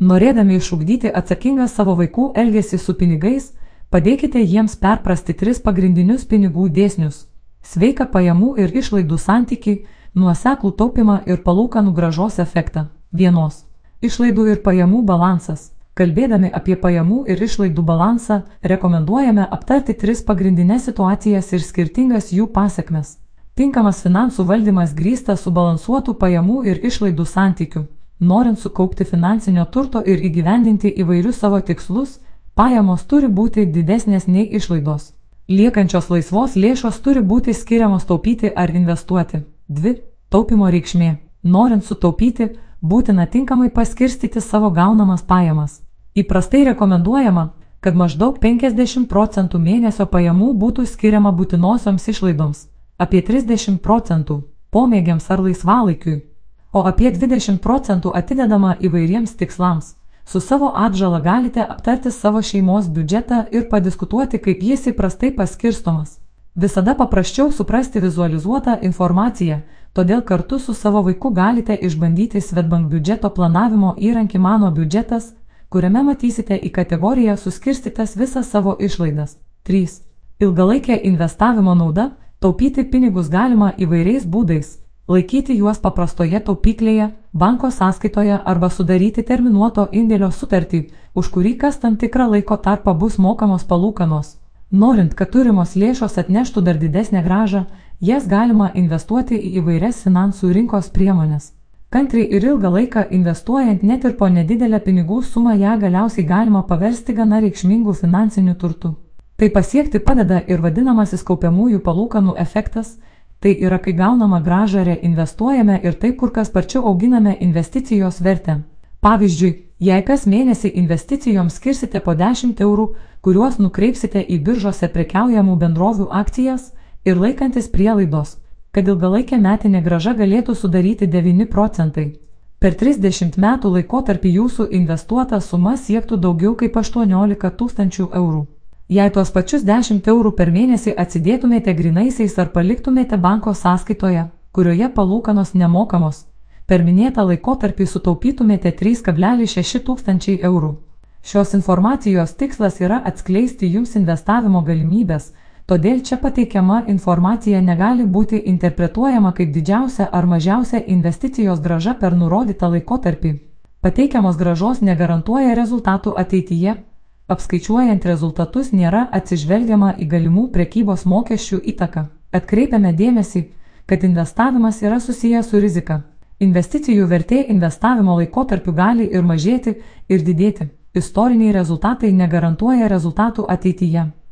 Norėdami išugdyti atsakingą savo vaikų elgesį su pinigais, padėkite jiems perprasti tris pagrindinius pinigų dėsnius - sveiką pajamų ir išlaidų santyki, nuoseklų taupimą ir palūkanų gražos efektą. Vienos - išlaidų ir pajamų balansas. Kalbėdami apie pajamų ir išlaidų balansą, rekomenduojame aptarti tris pagrindinės situacijas ir skirtingas jų pasiekmes. Tinkamas finansų valdymas grįstas subalansuotų pajamų ir išlaidų santykių. Norint sukaupti finansinio turto ir įgyvendinti įvairius savo tikslus, pajamos turi būti didesnės nei išlaidos. Liekančios laisvos lėšos turi būti skiriamos taupyti ar investuoti. 2. Taupimo reikšmė. Norint sutaupyti, būtina tinkamai paskirstyti savo gaunamas pajamas. Įprastai rekomenduojama, kad maždaug 50 procentų mėnesio pajamų būtų skiriama būtinosioms išlaidoms, apie 30 procentų pomėgiams ar laisvalaikiui, o apie 20 procentų atidedama įvairiems tikslams. Su savo atžala galite aptarti savo šeimos biudžetą ir padiskutuoti, kaip jis įprastai paskirstomas. Visada paprasčiau suprasti vizualizuotą informaciją, todėl kartu su savo vaiku galite išbandyti Svetbank biudžeto planavimo įrankį Mano biudžetas, kuriame matysite į kategoriją suskirstytas visas savo išlaidas. 3. Ilgalaikė investavimo nauda - taupyti pinigus galima įvairiais būdais laikyti juos paprastoje taupyklėje, banko sąskaitoje arba sudaryti terminuoto indėlio sutartį, už kurį kas tam tikrą laiko tarpą bus mokamos palūkanos. Norint, kad turimos lėšos atneštų dar didesnę gražą, jas galima investuoti į įvairias finansų rinkos priemonės. Kantriai ir ilgą laiką investuojant net ir po nedidelę pinigų sumą ją galiausiai galima paversti gana reikšmingų finansinių turtų. Tai pasiekti padeda ir vadinamasis kaupiamųjų palūkanų efektas, Tai yra, kai gaunama gražą reinvestuojame ir taip kur kas sparčiau auginame investicijos vertę. Pavyzdžiui, jei kas mėnesį investicijoms skirsite po 10 eurų, kuriuos nukreipsite į biržose prekiaujamų bendrovių akcijas ir laikantis prielaidos, kad ilgalaikė metinė graža galėtų sudaryti 9 procentai. Per 30 metų laikotarpį jūsų investuota suma siektų daugiau kaip 18 tūkstančių eurų. Jei tuos pačius 10 eurų per mėnesį atsidėtumėte grinaisiais ar paliktumėte banko sąskaitoje, kurioje palūkanos nemokamos, per minėtą laikotarpį sutaupytumėte 3,6 tūkstančiai eurų. Šios informacijos tikslas yra atskleisti jums investavimo galimybės, todėl čia pateikiama informacija negali būti interpretuojama kaip didžiausia ar mažiausia investicijos graža per nurodytą laikotarpį. Pateikiamos gražos negarantuoja rezultatų ateityje, Apskaičiuojant rezultatus nėra atsižvelgiama į galimų prekybos mokesčių įtaką. Atkreipiame dėmesį, kad investavimas yra susijęs su rizika. Investicijų vertė investavimo laikotarpiu gali ir mažėti, ir didėti. Istoriniai rezultatai negarantuoja rezultatų ateityje.